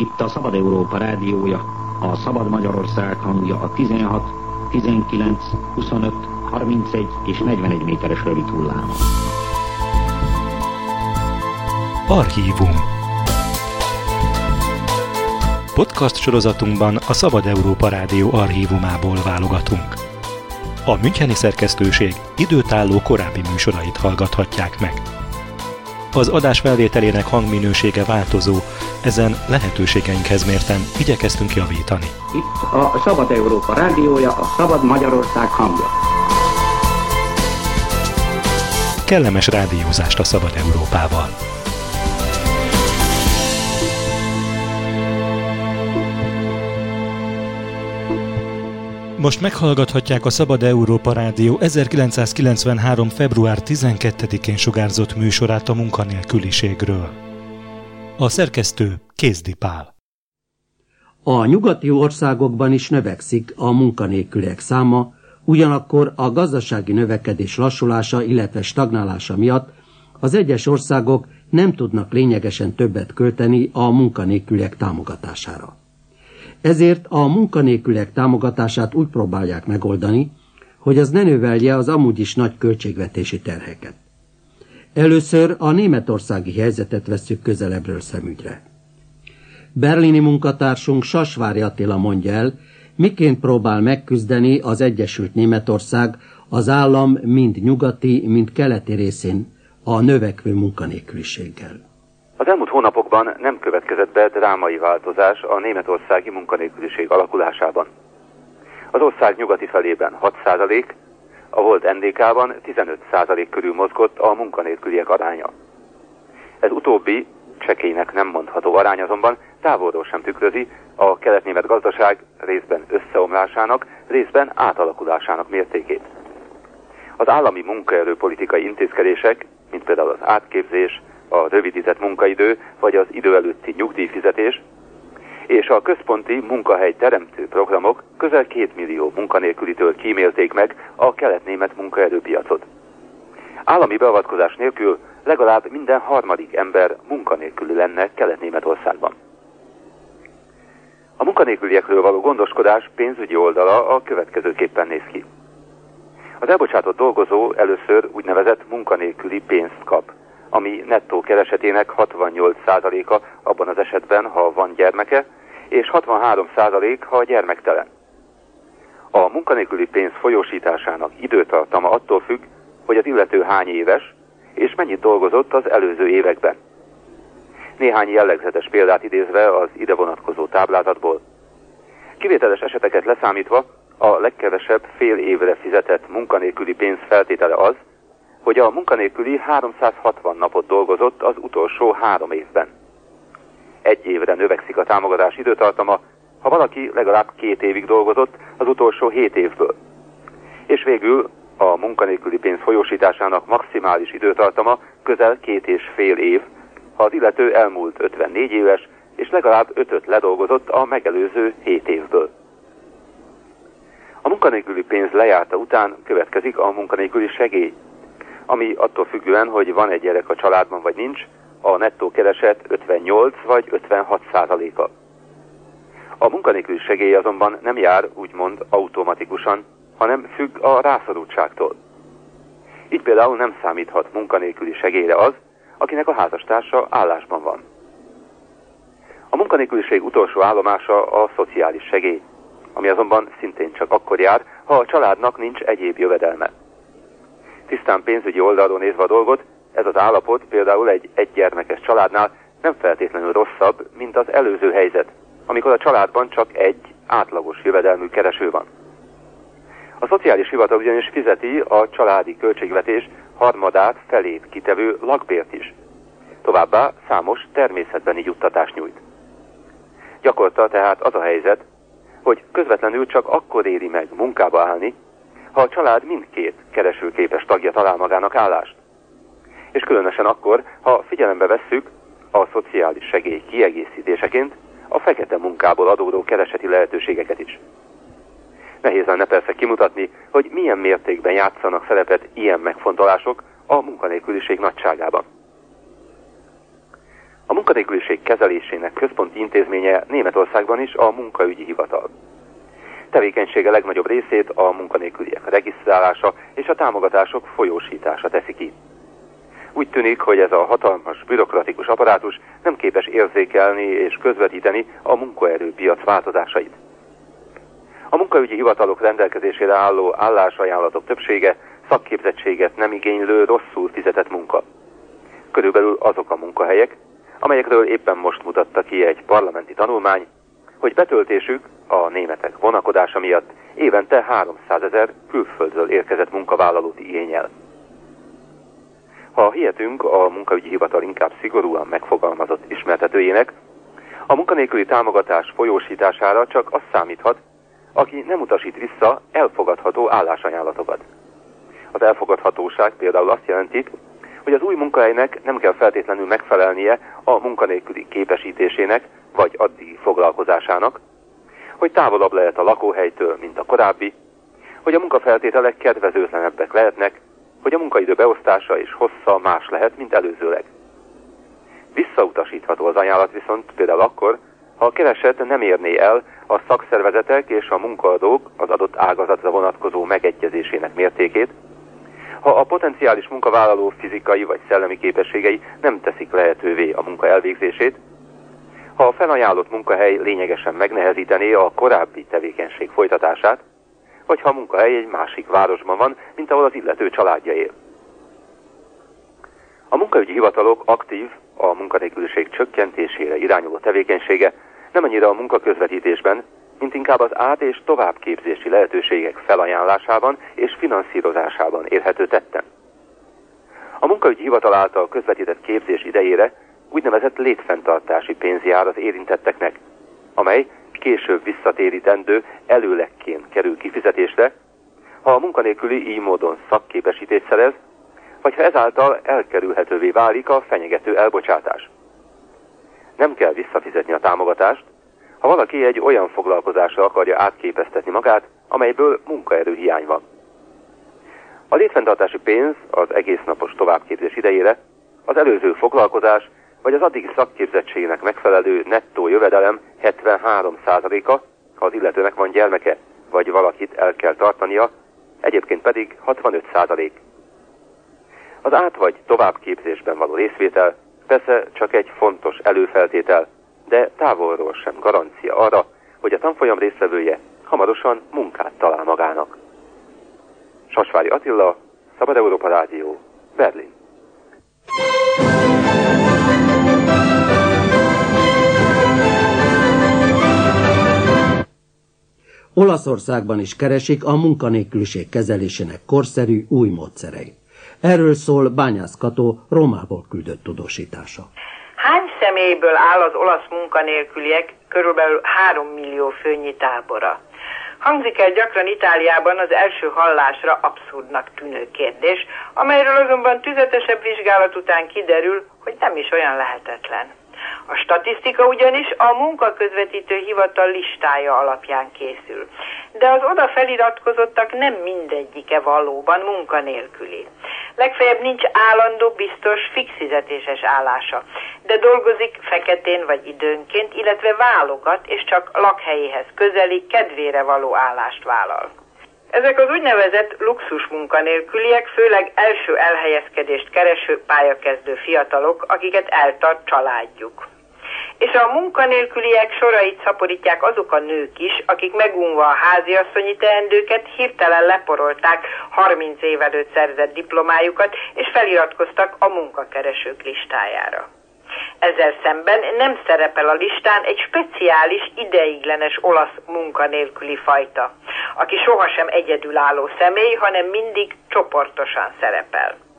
Itt a Szabad Európa rádiója, a Szabad Magyarország hangja a 16, 19, 25, 31 és 41 méteres rövid hullám. Archívum Podcast sorozatunkban a Szabad Európa Rádió archívumából válogatunk. A Müncheni szerkesztőség időtálló korábbi műsorait hallgathatják meg. Az adás felvételének hangminősége változó, ezen lehetőségeinkhez mérten igyekeztünk javítani. Itt a Szabad Európa rádiója, a Szabad Magyarország hangja. Kellemes rádiózást a Szabad Európával! Most meghallgathatják a Szabad Európa Rádió 1993. február 12-én sugárzott műsorát a munkanélküliségről. A szerkesztő Kézdi Pál. A nyugati országokban is növekszik a munkanélküliek száma, ugyanakkor a gazdasági növekedés lassulása, illetve stagnálása miatt az egyes országok nem tudnak lényegesen többet költeni a munkanélküliek támogatására. Ezért a munkanélküliek támogatását úgy próbálják megoldani, hogy az ne növelje az amúgy is nagy költségvetési terheket. Először a németországi helyzetet veszük közelebbről szemügyre. Berlini munkatársunk Sasvári Attila mondja el, miként próbál megküzdeni az Egyesült Németország az állam mind nyugati, mind keleti részén a növekvő munkanélküliséggel. Az elmúlt hónapokban nem következett be drámai változás a németországi munkanélküliség alakulásában. Az ország nyugati felében 6%, a volt NDK-ban 15% körül mozgott a munkanélküliek aránya. Ez utóbbi, csekélynek nem mondható arány azonban távolról sem tükrözi a kelet-német gazdaság részben összeomlásának, részben átalakulásának mértékét. Az állami munkaerőpolitikai intézkedések, mint például az átképzés, a rövidített munkaidő vagy az idő előtti nyugdíjfizetés, és a központi munkahely teremtő programok közel két millió munkanélkülitől kímélték meg a kelet-német munkaerőpiacot. Állami beavatkozás nélkül legalább minden harmadik ember munkanélküli lenne Kelet-Németországban. A munkanélküliekről való gondoskodás pénzügyi oldala a következőképpen néz ki. Az elbocsátott dolgozó először úgynevezett munkanélküli pénzt kap ami nettó keresetének 68%-a abban az esetben, ha van gyermeke, és 63% ha gyermektelen. A munkanélküli pénz folyósításának időtartama attól függ, hogy az illető hány éves, és mennyit dolgozott az előző években. Néhány jellegzetes példát idézve az ide vonatkozó táblázatból. Kivételes eseteket leszámítva a legkevesebb fél évre fizetett munkanélküli pénz feltétele az, hogy a munkanélküli 360 napot dolgozott az utolsó három évben. Egy évre növekszik a támogatás időtartama, ha valaki legalább két évig dolgozott az utolsó hét évből. És végül a munkanélküli pénz folyósításának maximális időtartama közel két és fél év, ha az illető elmúlt 54 éves, és legalább ötöt ledolgozott a megelőző 7 évből. A munkanélküli pénz lejárta után következik a munkanélküli segély, ami attól függően, hogy van egy gyerek a családban vagy nincs, a nettó kereset 58 vagy 56 százaléka. A munkanélküli segély azonban nem jár úgymond automatikusan, hanem függ a rászorultságtól. Így például nem számíthat munkanélküli segélyre az, akinek a házastársa állásban van. A munkanélküliség utolsó állomása a szociális segély, ami azonban szintén csak akkor jár, ha a családnak nincs egyéb jövedelme tisztán pénzügyi oldalról nézve a dolgot, ez az állapot például egy egygyermekes családnál nem feltétlenül rosszabb, mint az előző helyzet, amikor a családban csak egy átlagos jövedelmű kereső van. A szociális hivatal ugyanis fizeti a családi költségvetés harmadát felét kitevő lakbért is. Továbbá számos természetbeni juttatást nyújt. Gyakorta tehát az a helyzet, hogy közvetlenül csak akkor éri meg munkába állni, ha a család mindkét keresőképes tagja talál magának állást. És különösen akkor, ha figyelembe vesszük a szociális segély kiegészítéseként a fekete munkából adódó kereseti lehetőségeket is. Nehéz lenne persze kimutatni, hogy milyen mértékben játszanak szerepet ilyen megfontolások a munkanélküliség nagyságában. A munkanélküliség kezelésének központi intézménye Németországban is a munkaügyi hivatal. Tevékenysége legnagyobb részét a munkanélküliek regisztrálása és a támogatások folyósítása teszi ki. Úgy tűnik, hogy ez a hatalmas bürokratikus apparátus nem képes érzékelni és közvetíteni a munkaerőpiac változásait. A munkaügyi hivatalok rendelkezésére álló állásajánlatok többsége szakképzettséget nem igénylő, rosszul fizetett munka. Körülbelül azok a munkahelyek, amelyekről éppen most mutatta ki egy parlamenti tanulmány, hogy betöltésük a németek vonakodása miatt évente 300 ezer külföldről érkezett munkavállalót igényel. Ha hihetünk a munkaügyi hivatal inkább szigorúan megfogalmazott ismertetőjének, a munkanélküli támogatás folyósítására csak az számíthat, aki nem utasít vissza elfogadható állásajánlatokat. Az elfogadhatóság például azt jelenti, hogy az új munkahelynek nem kell feltétlenül megfelelnie a munkanélküli képesítésének vagy addigi foglalkozásának, hogy távolabb lehet a lakóhelytől, mint a korábbi, hogy a munkafeltételek kedvezőtlenebbek lehetnek, hogy a munkaidő beosztása és hossza más lehet, mint előzőleg. Visszautasítható az ajánlat viszont például akkor, ha a kereset nem érné el a szakszervezetek és a munkaadók az adott ágazatra vonatkozó megegyezésének mértékét, ha a potenciális munkavállaló fizikai vagy szellemi képességei nem teszik lehetővé a munka elvégzését, a felajánlott munkahely lényegesen megnehezítené a korábbi tevékenység folytatását, vagy ha a munkahely egy másik városban van, mint ahol az illető családja él. A munkaügyi hivatalok aktív, a munkanélküliség csökkentésére irányuló tevékenysége nem annyira a munkaközvetítésben, mint inkább az át- és továbbképzési lehetőségek felajánlásában és finanszírozásában érhető tetten. A munkaügyi hivatal által közvetített képzés idejére úgynevezett létfenntartási pénz érintetteknek, amely később visszatérítendő előlekként kerül kifizetésre, ha a munkanélküli így módon szakképesítést szerez, vagy ha ezáltal elkerülhetővé válik a fenyegető elbocsátás. Nem kell visszafizetni a támogatást, ha valaki egy olyan foglalkozásra akarja átképeztetni magát, amelyből munkaerőhiány van. A létfenntartási pénz az egész napos továbbképzés idejére az előző foglalkozás vagy az addigi szakképzettségnek megfelelő nettó jövedelem 73%-a, ha az illetőnek van gyermeke, vagy valakit el kell tartania, egyébként pedig 65%. Az át vagy továbbképzésben való részvétel persze csak egy fontos előfeltétel, de távolról sem garancia arra, hogy a tanfolyam résztvevője hamarosan munkát talál magának. Sasvári Attila, Szabad Európa Rádió, Berlin. Olaszországban is keresik a munkanélküliség kezelésének korszerű új módszereit. Erről szól Bányász Romából küldött tudósítása. Hány személyből áll az olasz munkanélküliek körülbelül 3 millió főnyi tábora? Hangzik el gyakran Itáliában az első hallásra abszurdnak tűnő kérdés, amelyről azonban tüzetesebb vizsgálat után kiderül, hogy nem is olyan lehetetlen. A statisztika ugyanis a munkaközvetítő hivatal listája alapján készül. De az oda feliratkozottak nem mindegyike valóban munkanélküli. Legfeljebb nincs állandó, biztos, fix fizetéses állása, de dolgozik feketén vagy időnként, illetve válogat, és csak lakhelyéhez közeli, kedvére való állást vállal. Ezek az úgynevezett luxus munkanélküliek főleg első elhelyezkedést kereső pályakezdő fiatalok, akiket eltart családjuk. És a munkanélküliek sorait szaporítják azok a nők is, akik megunva a háziasszonyi teendőket hirtelen leporolták 30 év előtt szerzett diplomájukat, és feliratkoztak a munkakeresők listájára. Ezzel szemben nem szerepel a listán egy speciális, ideiglenes olasz munkanélküli fajta, aki sohasem egyedülálló személy, hanem mindig csoportosan szerepel.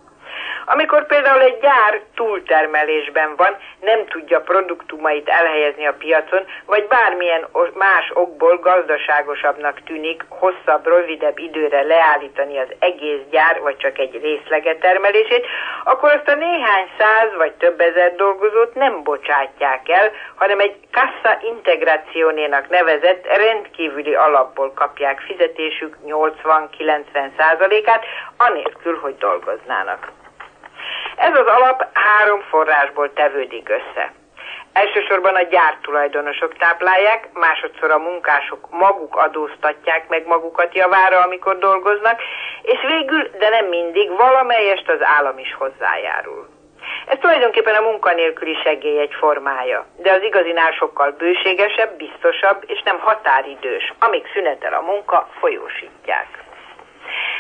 Amikor például egy gyár túltermelésben van, nem tudja produktumait elhelyezni a piacon, vagy bármilyen más okból gazdaságosabbnak tűnik hosszabb, rövidebb időre leállítani az egész gyár, vagy csak egy részleget termelését, akkor azt a néhány száz vagy több ezer dolgozót nem bocsátják el, hanem egy kassa integrációnénak nevezett rendkívüli alapból kapják fizetésük 80-90 százalékát, anélkül, hogy dolgoznának. Ez az alap három forrásból tevődik össze. Elsősorban a gyártulajdonosok táplálják, másodszor a munkások maguk adóztatják meg magukat javára, amikor dolgoznak, és végül, de nem mindig, valamelyest az állam is hozzájárul. Ez tulajdonképpen a munkanélküli segély egy formája, de az igazinál sokkal bőségesebb, biztosabb és nem határidős. Amíg szünetel a munka, folyósítják.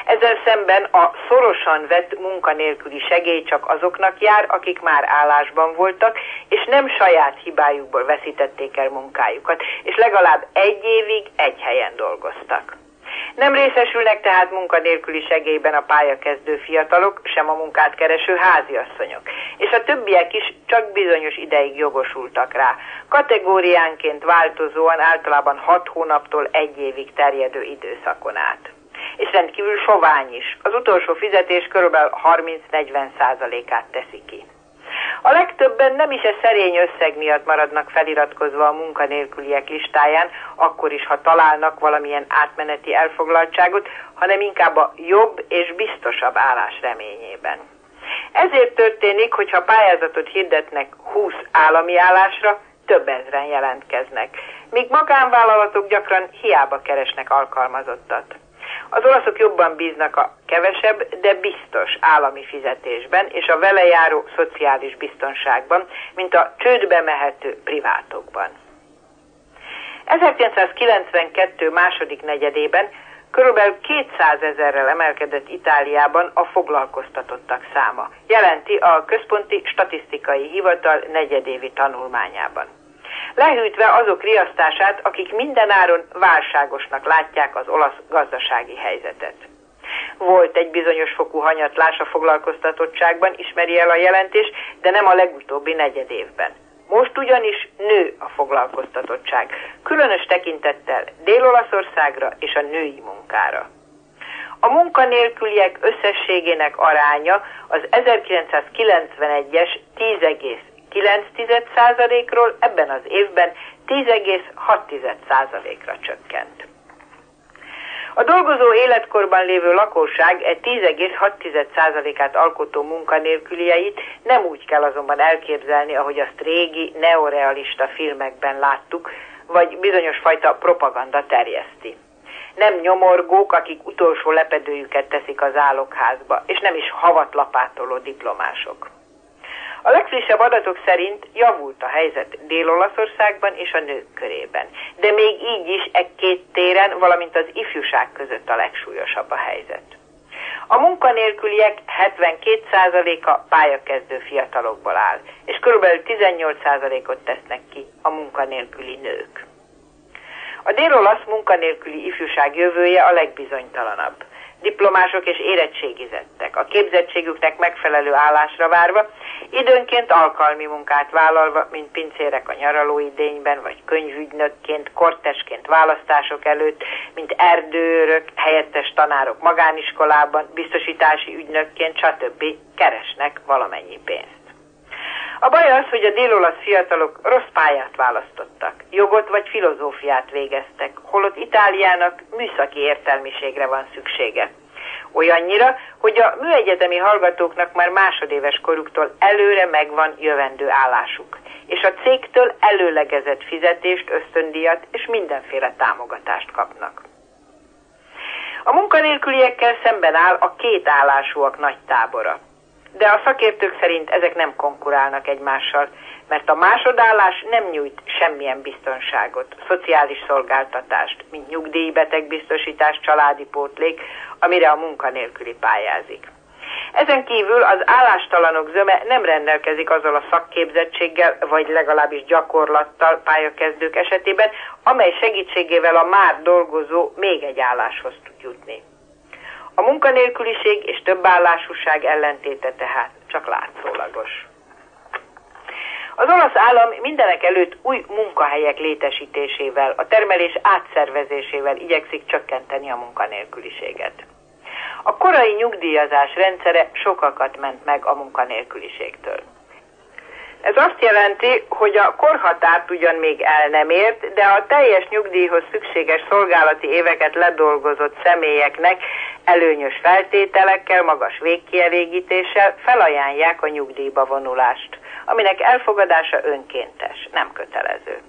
Ezzel szemben a szorosan vett munkanélküli segély csak azoknak jár, akik már állásban voltak, és nem saját hibájukból veszítették el munkájukat, és legalább egy évig egy helyen dolgoztak. Nem részesülnek tehát munkanélküli segélyben a pályakezdő fiatalok, sem a munkát kereső háziasszonyok, és a többiek is csak bizonyos ideig jogosultak rá, kategóriánként változóan általában 6 hónaptól egy évig terjedő időszakon át és rendkívül sovány is. Az utolsó fizetés kb. 30-40 százalékát teszi ki. A legtöbben nem is a szerény összeg miatt maradnak feliratkozva a munkanélküliek listáján, akkor is, ha találnak valamilyen átmeneti elfoglaltságot, hanem inkább a jobb és biztosabb állás reményében. Ezért történik, hogyha pályázatot hirdetnek 20 állami állásra, több ezren jelentkeznek, míg magánvállalatok gyakran hiába keresnek alkalmazottat. Az olaszok jobban bíznak a kevesebb, de biztos állami fizetésben és a vele járó szociális biztonságban, mint a csődbe mehető privátokban. 1992 második negyedében körülbelül 200 ezerrel emelkedett Itáliában a foglalkoztatottak száma, jelenti a Központi Statisztikai Hivatal negyedévi tanulmányában lehűtve azok riasztását, akik mindenáron válságosnak látják az olasz gazdasági helyzetet. Volt egy bizonyos fokú hanyatlás a foglalkoztatottságban, ismeri el a jelentés, de nem a legutóbbi negyed évben. Most ugyanis nő a foglalkoztatottság, különös tekintettel Dél-Olaszországra és a női munkára. A munkanélküliek összességének aránya az 1991-es 9,9%-ról ebben az évben 10,6%-ra csökkent. A dolgozó életkorban lévő lakosság e 10,6%-át alkotó munkanélkülieit nem úgy kell azonban elképzelni, ahogy azt régi neorealista filmekben láttuk, vagy bizonyos fajta propaganda terjeszti. Nem nyomorgók, akik utolsó lepedőjüket teszik az állokházba, és nem is havatlapátoló diplomások. A legfrissebb adatok szerint javult a helyzet Dél-Olaszországban és a nők körében. De még így is e két téren, valamint az ifjúság között a legsúlyosabb a helyzet. A munkanélküliek 72%-a pályakezdő fiatalokból áll, és kb. 18%-ot tesznek ki a munkanélküli nők. A dél-olasz munkanélküli ifjúság jövője a legbizonytalanabb diplomások és érettségizettek, a képzettségüknek megfelelő állásra várva, időnként alkalmi munkát vállalva, mint pincérek a nyaralóidényben, vagy könyvügynökként, kortesként választások előtt, mint erdőrök, helyettes tanárok magániskolában, biztosítási ügynökként, stb. keresnek valamennyi pénzt. A baj az, hogy a délolasz fiatalok rossz pályát választottak, jogot vagy filozófiát végeztek, holott Itáliának műszaki értelmiségre van szüksége. Olyannyira, hogy a műegyetemi hallgatóknak már másodéves koruktól előre megvan jövendő állásuk, és a cégtől előlegezett fizetést, ösztöndíjat és mindenféle támogatást kapnak. A munkanélküliekkel szemben áll a két állásúak nagy tábora de a szakértők szerint ezek nem konkurálnak egymással, mert a másodállás nem nyújt semmilyen biztonságot, szociális szolgáltatást, mint nyugdíjbetegbiztosítás, családi pótlék, amire a munkanélküli pályázik. Ezen kívül az állástalanok zöme nem rendelkezik azzal a szakképzettséggel, vagy legalábbis gyakorlattal pályakezdők esetében, amely segítségével a már dolgozó még egy álláshoz tud jutni. A munkanélküliség és többállásúság ellentéte tehát csak látszólagos. Az olasz állam mindenek előtt új munkahelyek létesítésével, a termelés átszervezésével igyekszik csökkenteni a munkanélküliséget. A korai nyugdíjazás rendszere sokakat ment meg a munkanélküliségtől. Ez azt jelenti, hogy a korhatárt ugyan még el nem ért, de a teljes nyugdíjhoz szükséges szolgálati éveket ledolgozott személyeknek előnyös feltételekkel, magas végkielégítéssel felajánlják a nyugdíjba vonulást, aminek elfogadása önkéntes, nem kötelező.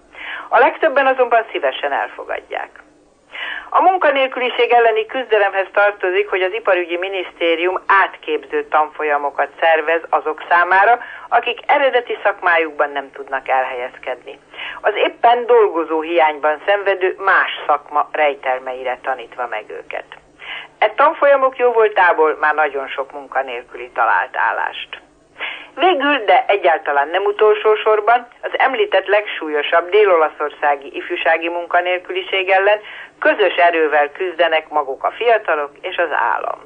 A legtöbben azonban szívesen elfogadják. A munkanélküliség elleni küzdelemhez tartozik, hogy az Iparügyi Minisztérium átképző tanfolyamokat szervez azok számára, akik eredeti szakmájukban nem tudnak elhelyezkedni. Az éppen dolgozó hiányban szenvedő más szakma rejtelmeire tanítva meg őket. E tanfolyamok jó voltából már nagyon sok munkanélküli talált állást. Végül, de egyáltalán nem utolsó sorban, az említett legsúlyosabb dél-olaszországi ifjúsági munkanélküliség ellen közös erővel küzdenek maguk a fiatalok és az állam.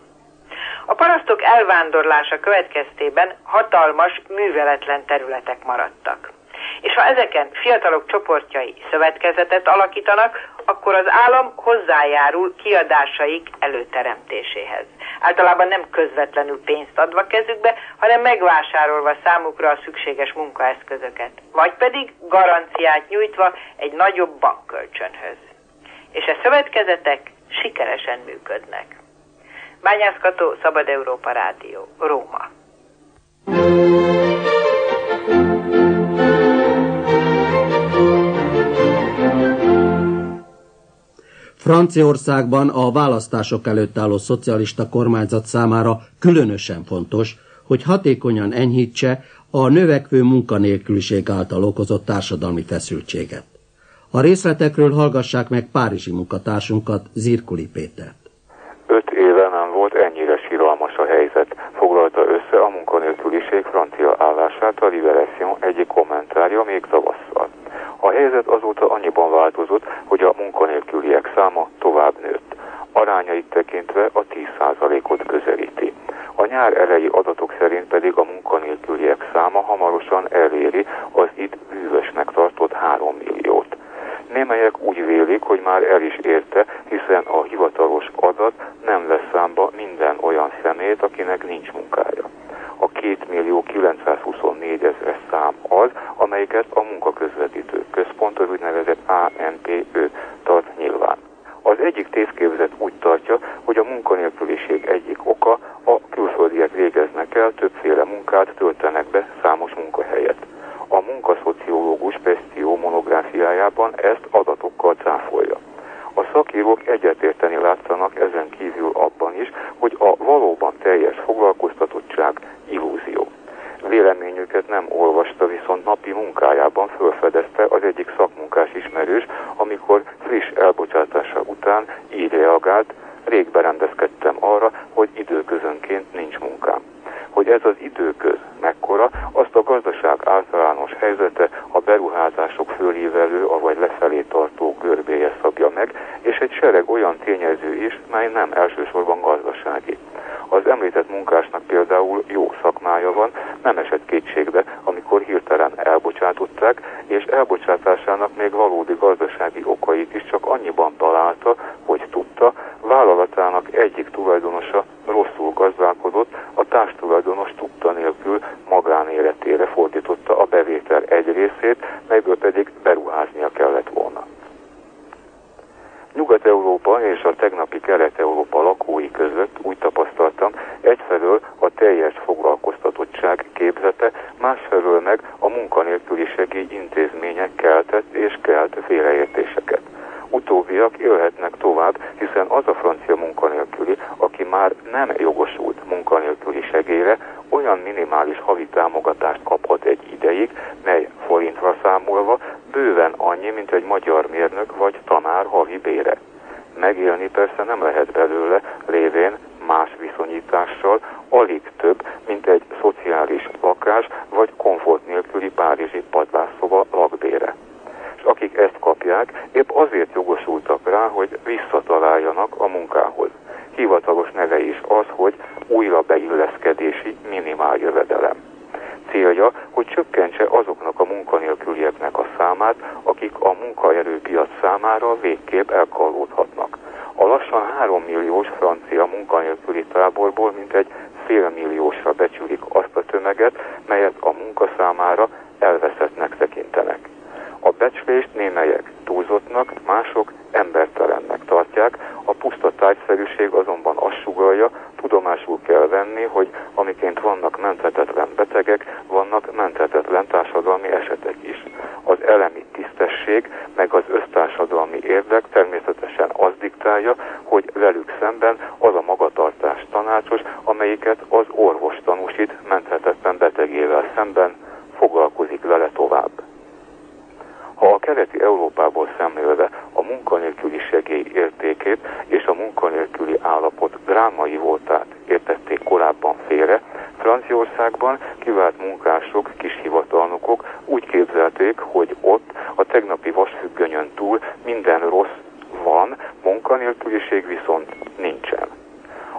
A parasztok elvándorlása következtében hatalmas, műveletlen területek maradtak. És ha ezeken fiatalok csoportjai szövetkezetet alakítanak, akkor az állam hozzájárul kiadásaik előteremtéséhez. Általában nem közvetlenül pénzt adva kezükbe, hanem megvásárolva számukra a szükséges munkaeszközöket, vagy pedig garanciát nyújtva egy nagyobb bankkölcsönhöz. És a szövetkezetek sikeresen működnek. Bányászkató, Szabad Európa Rádió, Róma. Franciaországban a választások előtt álló szocialista kormányzat számára különösen fontos, hogy hatékonyan enyhítse a növekvő munkanélküliség által okozott társadalmi feszültséget. A részletekről hallgassák meg Párizsi munkatársunkat, Zirkuli Pétert. Öt éve nem volt ennyire síralmas a helyzet, foglalta össze a munkanélküliség francia állását a Liberation egyik kommentárja még tavasszal. A helyzet azóta annyiban változott, hogy a munkanélküliek száma tovább nőtt. Arányait tekintve a 10%-ot közelíti. A nyár elejé adatok szerint pedig a munkanélküliek száma hamarosan eléri az itt bűvösnek tartott 3 milliót. Némelyek úgy vélik, hogy már el is érte, hiszen a hivatalos adat nem vesz számba minden olyan szemét, akinek nincs munkája a 2 millió 924 ezer szám az, amelyiket a munkaközvetítő központ, az úgynevezett ANPÖ tart nyilván. Az egyik tészképzet úgy tartja, hogy a munkanélküliség egyik oka a külföldiek végeznek el, többféle munkát töltenek be számos munkahelyet. A munkaszociológus Pestió monográfiájában ezt adatokkal cáfolja. A szakírók egyetérteni látszanak ezen kívül abban is, hogy a valóban teljes foglalkoztatottság illúzió. Véleményüket nem olvasta, viszont napi munkájában felfedezte az egyik szakmunkás ismerős, amikor friss elbocsátása után így reagált, rég berendezkedtem arra, hogy időközönként nincs munkám hogy ez az időköz mekkora, azt a gazdaság általános helyzete a beruházások fölívelő, avagy lefelé tartó görbéje szabja meg, és egy sereg olyan tényező is, mely nem elsősorban gazdasági. Az említett munkásnak például jó szakmája van, nem esett kétségbe, amikor hirtelen elbocsátották, és elbocsátásának még valódi gazdasági okait is csak annyiban találta, hogy tudta, vállalatának egyik tulajdonosa rosszul gazdálkodott, a társtulajdonos tudta nélkül magánéletére fordította a bevétel egy részét, melyből pedig beruháznia kellett volna. Nyugat-Európa és a tegnapi Kelet-Európa lakói között úgy tapasztaltam, egyfelől a teljes foglalkoztatottság képzete, másfelől meg a munkanélküli intézmények keltett és kelt félreértéseket. Utóbbiak élhetnek tovább, hiszen az a francia munkanélküli, aki már nem jogosult munkanélküli segélyre, olyan minimális havi támogatást kaphat egy ideig, mely forintra számolva bőven annyi, mint egy magyar mérnök vagy tanár havi bére. Megélni persze nem lehet belőle, lévén más viszonyítással alig több, mint egy szociális lakás vagy komfort nélküli párizsi padlásszoba lakbére. És akik ezt kapják, épp azért jogosultak rá, hogy visszataláljanak a munkához. Hivatalos neve is az, hogy újra beilleszkedési minimál jövedelem. Célja, hogy csökkentse azoknak a munkanélkülieknek a számát, akik a munkaerőpiac számára végképp elkallódhatnak. A lassan 3 milliós francia munkanélküli táborból mintegy fél milliósra becsülik azt a tömeget, melyet a munka számára elveszettnek tekintenek. A becslést némelyek túlzottnak, mások embertelennek tartják, a puszta tájszerűség azonban azt sugalja, tudomásul kell venni, hogy amiként vannak menthetetlen betegek, vannak menthetetlen társadalmi esetek is. Az elemi tisztesség, meg az össztársadalmi érdek természetesen az diktálja, hogy velük szemben az a magatartás tanácsos, amelyiket az orvos tanúsít menthetetlen betegével szemben, foglalkozik vele tovább. Ha a keleti Európából szemlélve a munkanélküli segély értékét és a munkanélküli állapot drámai voltát értették korábban félre, Franciaországban kivált munkások, kis hivatalnokok úgy képzelték, hogy ott a tegnapi vasfüggönyön túl minden rossz van, munkanélküliség viszont nincsen.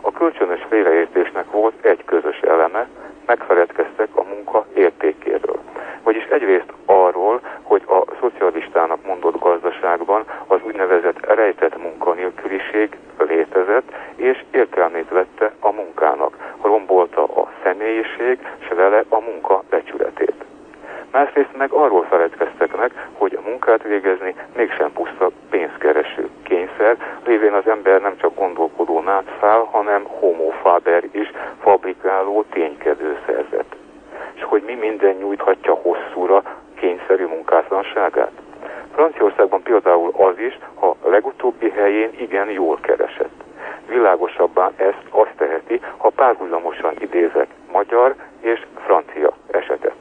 A kölcsönös félreértésnek volt egy közös eleme, megfeledkeztek a munka értékéről. Vagyis egyrészt arról, hogy a szocialistának mondott gazdaságban az úgynevezett rejtett munkanélküliség létezett, és értelmét vette a munkának, rombolta a személyiség, s vele a munka becsületét. Másrészt meg arról feledkeztek meg, hogy a munkát végezni mégsem puszta pénzkereső kényszer, lévén az ember nem csak gondolkodó nátszál, hanem homo faber is, fabrikáló ténykedő szerzet. És hogy mi minden nyújthatja hosszúra kényszerű munkátlanságát? Franciaországban például az is, ha legutóbbi helyén igen jól keresett. Világosabbá ezt azt teheti, ha párhuzamosan idézek magyar és francia esetet.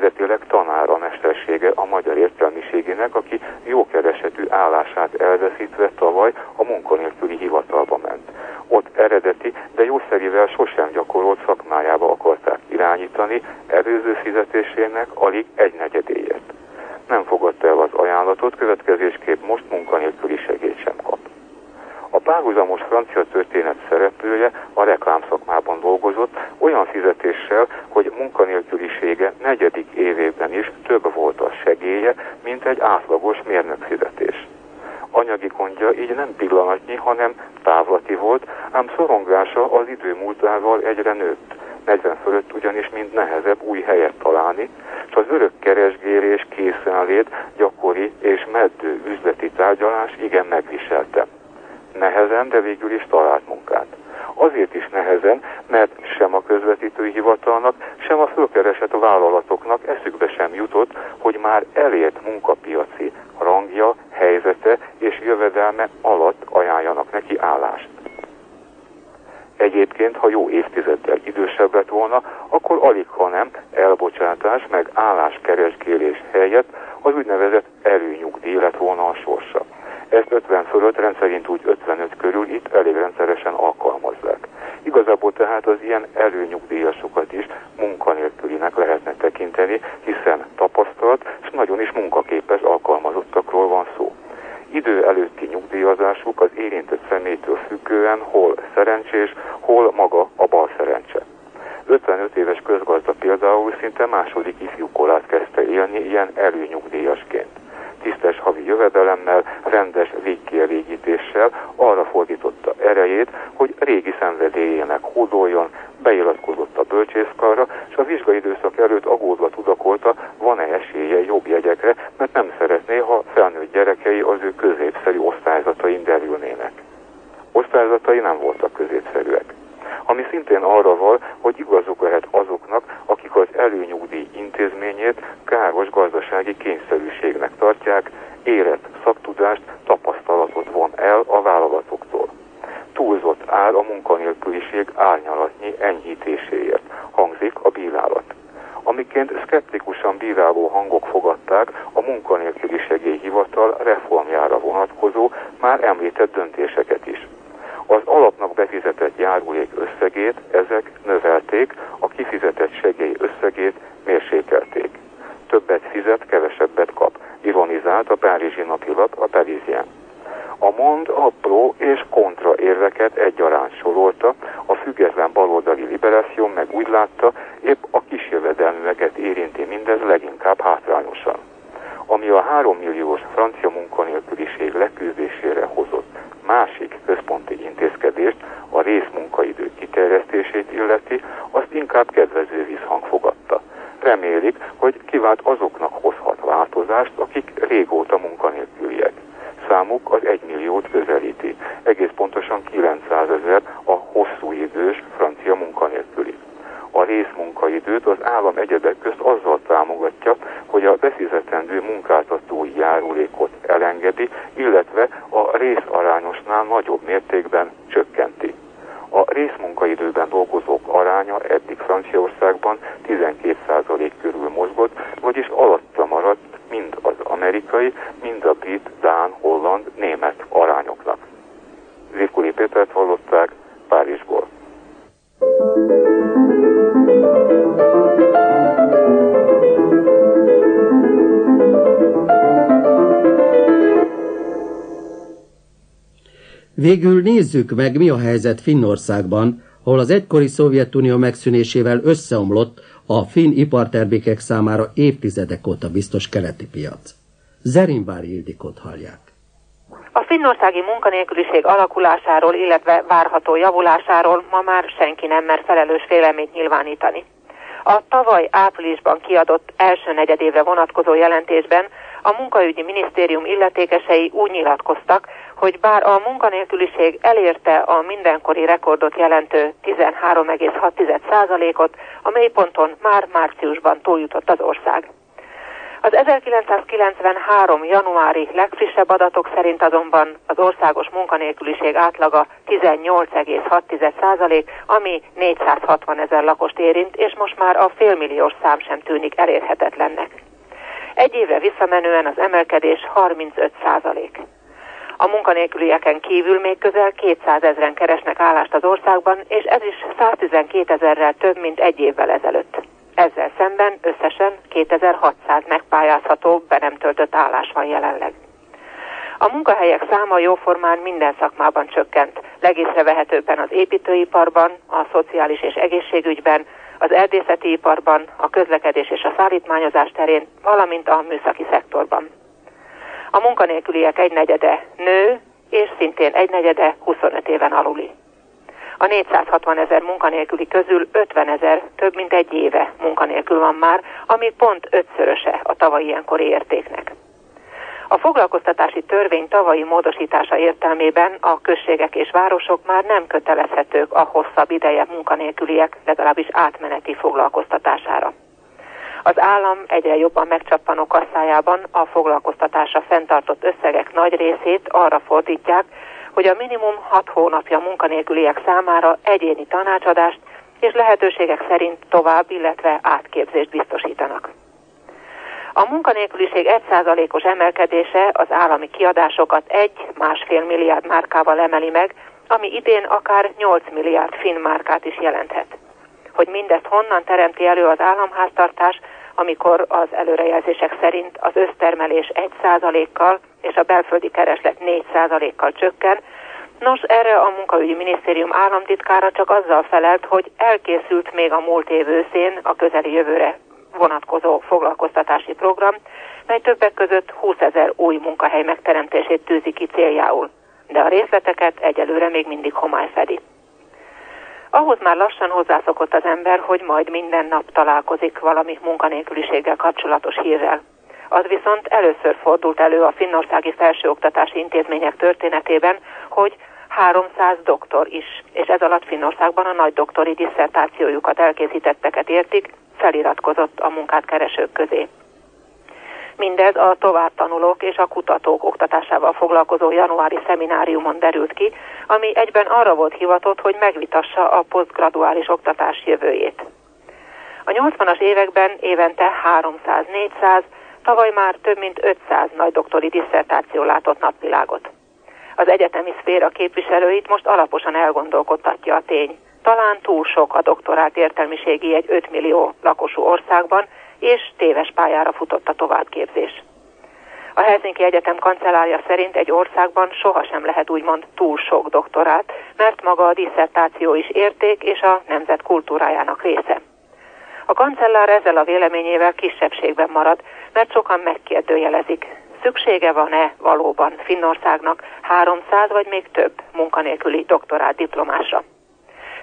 Eredetileg tanár a mestersége a magyar értelmiségének, aki jókeresetű állását elveszítve tavaly a munkanélküli hivatalba ment. Ott eredeti, de jószerivel sosem gyakorolt szakmájába akarták irányítani, előző fizetésének alig egy negyedéért. Nem fogadta el az ajánlatot, következésképp most munkanélküli segélyt sem kap. A párhuzamos francia történet szereplője a reklámszakmában dolgozott, olyan fizetéssel, hogy munkanélkülisége negyedik évében is több volt a segélye, mint egy átlagos mérnök fizetés. Anyagi gondja így nem pillanatnyi, hanem távlati volt, ám szorongása az idő múltával egyre nőtt. 40 fölött ugyanis mind nehezebb új helyet találni, és az örök keresgélés, készenlét, gyakori és meddő üzleti tárgyalás igen megviselte nehezen, de végül is talált munkát. Azért is nehezen, mert sem a közvetítői hivatalnak, sem a fölkeresett vállalatoknak eszükbe sem jutott, hogy már elért munkapiaci rangja, helyzete és jövedelme alatt ajánljanak neki állást. Egyébként, ha jó évtizeddel idősebb lett volna, akkor alig, ha nem elbocsátás meg álláskeresgélés helyett az úgynevezett erőnyugdíj lett volna a sorsa. Ezt 50 fölött, rendszerint úgy 55 körül itt elég rendszeresen alkalmazzák. Igazából tehát az ilyen előnyugdíjasokat is munkanélkülinek lehetne tekinteni, hiszen tapasztalt és nagyon is munkaképes alkalmazottakról van szó. Idő előtti nyugdíjazásuk az érintett személytől függően hol szerencsés, hol maga a bal szerencse. 55 éves közgazda például szinte második ifjúkorát kezdte élni ilyen előnyugdíjasként tisztes havi jövedelemmel, rendes végkielégítéssel arra fordította erejét, hogy régi szenvedélyének hódoljon, beiratkozott a bölcsészkarra, és a vizsgaidőszak előtt aggódva tudakolta, van-e esélye jobb jegyekre, mert nem szeretné, ha felnőtt gyerekei az ő középszerű osztályzatain derülnének. Osztályzatai nem voltak középszerűek ami szintén arra val, hogy igazuk lehet azoknak, akik az előnyugdíj intézményét káros gazdasági kényszerűségnek tartják, érett szaktudást, tapasztalatot von el a vállalatoktól. Túlzott áll a munkanélküliség árnyalatnyi enyhítéséért, hangzik a bírálat amiként szkeptikusan bíráló hangok fogadták a munkanélküli segélyhivatal reformjára vonatkozó már említett döntéseket is. Az alapnak befizetett járulék összegét ezek növelték, a kifizetett segély összegét mérsékelték. Többet fizet, kevesebbet kap, ironizált a párizsi napilap a Parisien. A mond apró és kontra érveket egyaránt sorolta, a független baloldali liberáció meg úgy látta, épp a kisjövedelműeket érinti mindez leginkább hátrányosan. Ami a 3 milliós francia munkanélküliség leküzdésére hozott másik központi intézkedést, a részmunkaidő kiterjesztését illeti, azt inkább kedvező visszhang fogadta. remélik, hogy kivált azoknak hozhat változást, akik régóta munkanélküliek. Számuk az 1 milliót közelíti, egész pontosan 900 ezer a hosszú idős francia munkanélküli a részmunkaidőt az állam egyebek közt azzal támogatja, hogy a befizetendő munkáltatói járulékot elengedi, illetve a részarányosnál nagyobb mértékben csökkenti. A részmunkaidőben dolgozók aránya eddig Franciaországban 12% körül mozgott, vagyis alatta maradt mind az amerikai, mind a brit, dán, holland, német arányoknak. Zirkuli Pétert hallották Végül nézzük meg, mi a helyzet Finnországban, ahol az egykori Szovjetunió megszűnésével összeomlott a finn ipartermékek számára évtizedek óta biztos keleti piac. Zerimbári Ildikot hallják. A finnországi munkanélküliség alakulásáról, illetve várható javulásáról ma már senki nem mer felelős véleményt nyilvánítani. A tavaly áprilisban kiadott első negyedévre vonatkozó jelentésben a munkaügyi minisztérium illetékesei úgy nyilatkoztak, hogy bár a munkanélküliség elérte a mindenkori rekordot jelentő 13,6%-ot, a mélyponton már márciusban túljutott az ország. Az 1993. januári legfrissebb adatok szerint azonban az országos munkanélküliség átlaga 18,6%, ami 460 ezer lakost érint, és most már a félmilliós szám sem tűnik elérhetetlennek. Egy évre visszamenően az emelkedés 35 százalék. A munkanélkülieken kívül még közel 200 ezeren keresnek állást az országban, és ez is 112 ezerrel több, mint egy évvel ezelőtt. Ezzel szemben összesen 2600 megpályázható, be nem töltött állás van jelenleg. A munkahelyek száma jóformán minden szakmában csökkent, legészrevehetőbben az építőiparban, a szociális és egészségügyben, az erdészeti iparban, a közlekedés és a szállítmányozás terén, valamint a műszaki szektorban. A munkanélküliek egynegyede nő, és szintén egynegyede 25 éven aluli. A 460 ezer munkanélküli közül 50 ezer több mint egy éve munkanélkül van már, ami pont ötszöröse a tavalyi ilyenkori értéknek. A foglalkoztatási törvény tavalyi módosítása értelmében a községek és városok már nem kötelezhetők a hosszabb ideje munkanélküliek, legalábbis átmeneti foglalkoztatására. Az állam egyre jobban megcsappanó kasszájában a foglalkoztatásra fenntartott összegek nagy részét arra fordítják, hogy a minimum 6 hónapja munkanélküliek számára egyéni tanácsadást és lehetőségek szerint tovább, illetve átképzést biztosítanak. A munkanélküliség 1%-os emelkedése az állami kiadásokat 1-1,5 milliárd márkával emeli meg, ami idén akár 8 milliárd finn márkát is jelenthet. Hogy mindezt honnan teremti elő az államháztartás, amikor az előrejelzések szerint az össztermelés 1%-kal és a belföldi kereslet 4%-kal csökken, Nos, erre a munkaügyi minisztérium államtitkára csak azzal felelt, hogy elkészült még a múlt év őszén a közeli jövőre vonatkozó foglalkoztatási program, mely többek között 20 ezer új munkahely megteremtését tűzi ki céljául, de a részleteket egyelőre még mindig homály fedi. Ahhoz már lassan hozzászokott az ember, hogy majd minden nap találkozik valami munkanélküliséggel kapcsolatos hírrel. Az viszont először fordult elő a finnországi felsőoktatási intézmények történetében, hogy 300 doktor is, és ez alatt Finnországban a nagy doktori diszertációjukat elkészítetteket értik, feliratkozott a munkát keresők közé. Mindez a továbbtanulók és a kutatók oktatásával foglalkozó januári szemináriumon derült ki, ami egyben arra volt hivatott, hogy megvitassa a posztgraduális oktatás jövőjét. A 80-as években évente 300-400, tavaly már több mint 500 nagy doktori diszertáció látott napvilágot. Az egyetemi szféra képviselőit most alaposan elgondolkodtatja a tény. Talán túl sok a doktorált értelmiségi egy 5 millió lakosú országban, és téves pályára futott a továbbképzés. A Helsinki Egyetem kancellárja szerint egy országban sohasem lehet úgymond túl sok doktorát, mert maga a diszertáció is érték és a nemzet kultúrájának része. A kancellár ezzel a véleményével kisebbségben marad, mert sokan megkérdőjelezik. Szüksége van-e valóban Finnországnak 300 vagy még több munkanélküli doktorát diplomásra?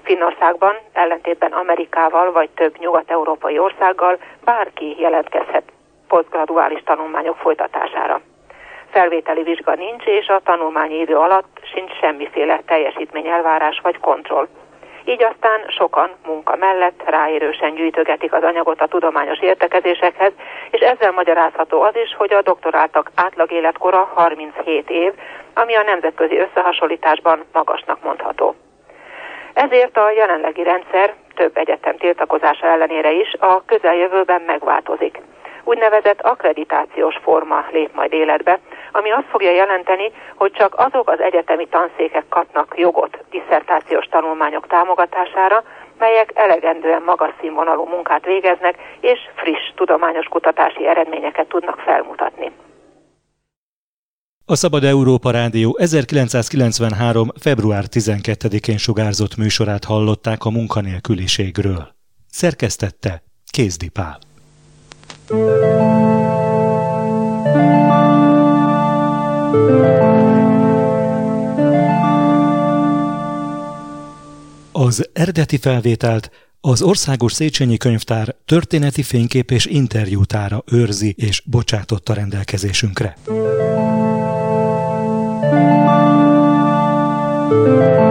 Finnországban, ellentétben Amerikával vagy több nyugat-európai országgal bárki jelentkezhet posztgraduális tanulmányok folytatására. Felvételi vizsga nincs, és a tanulmányi idő alatt sincs semmiféle teljesítményelvárás vagy kontroll. Így aztán sokan munka mellett ráérősen gyűjtögetik az anyagot a tudományos értekezésekhez, és ezzel magyarázható az is, hogy a doktoráltak átlag életkora 37 év, ami a nemzetközi összehasonlításban magasnak mondható. Ezért a jelenlegi rendszer több egyetem tiltakozása ellenére is a közeljövőben megváltozik. Úgynevezett akkreditációs forma lép majd életbe, ami azt fogja jelenteni, hogy csak azok az egyetemi tanszékek kapnak jogot diszertációs tanulmányok támogatására, melyek elegendően magas színvonalú munkát végeznek, és friss tudományos kutatási eredményeket tudnak felmutatni. A Szabad Európa Rádió 1993. február 12-én sugárzott műsorát hallották a munkanélküliségről. Szerkesztette Kézdi Pál. Az eredeti felvételt az Országos Széchenyi Könyvtár történeti fénykép és interjútára őrzi és bocsátotta rendelkezésünkre. Música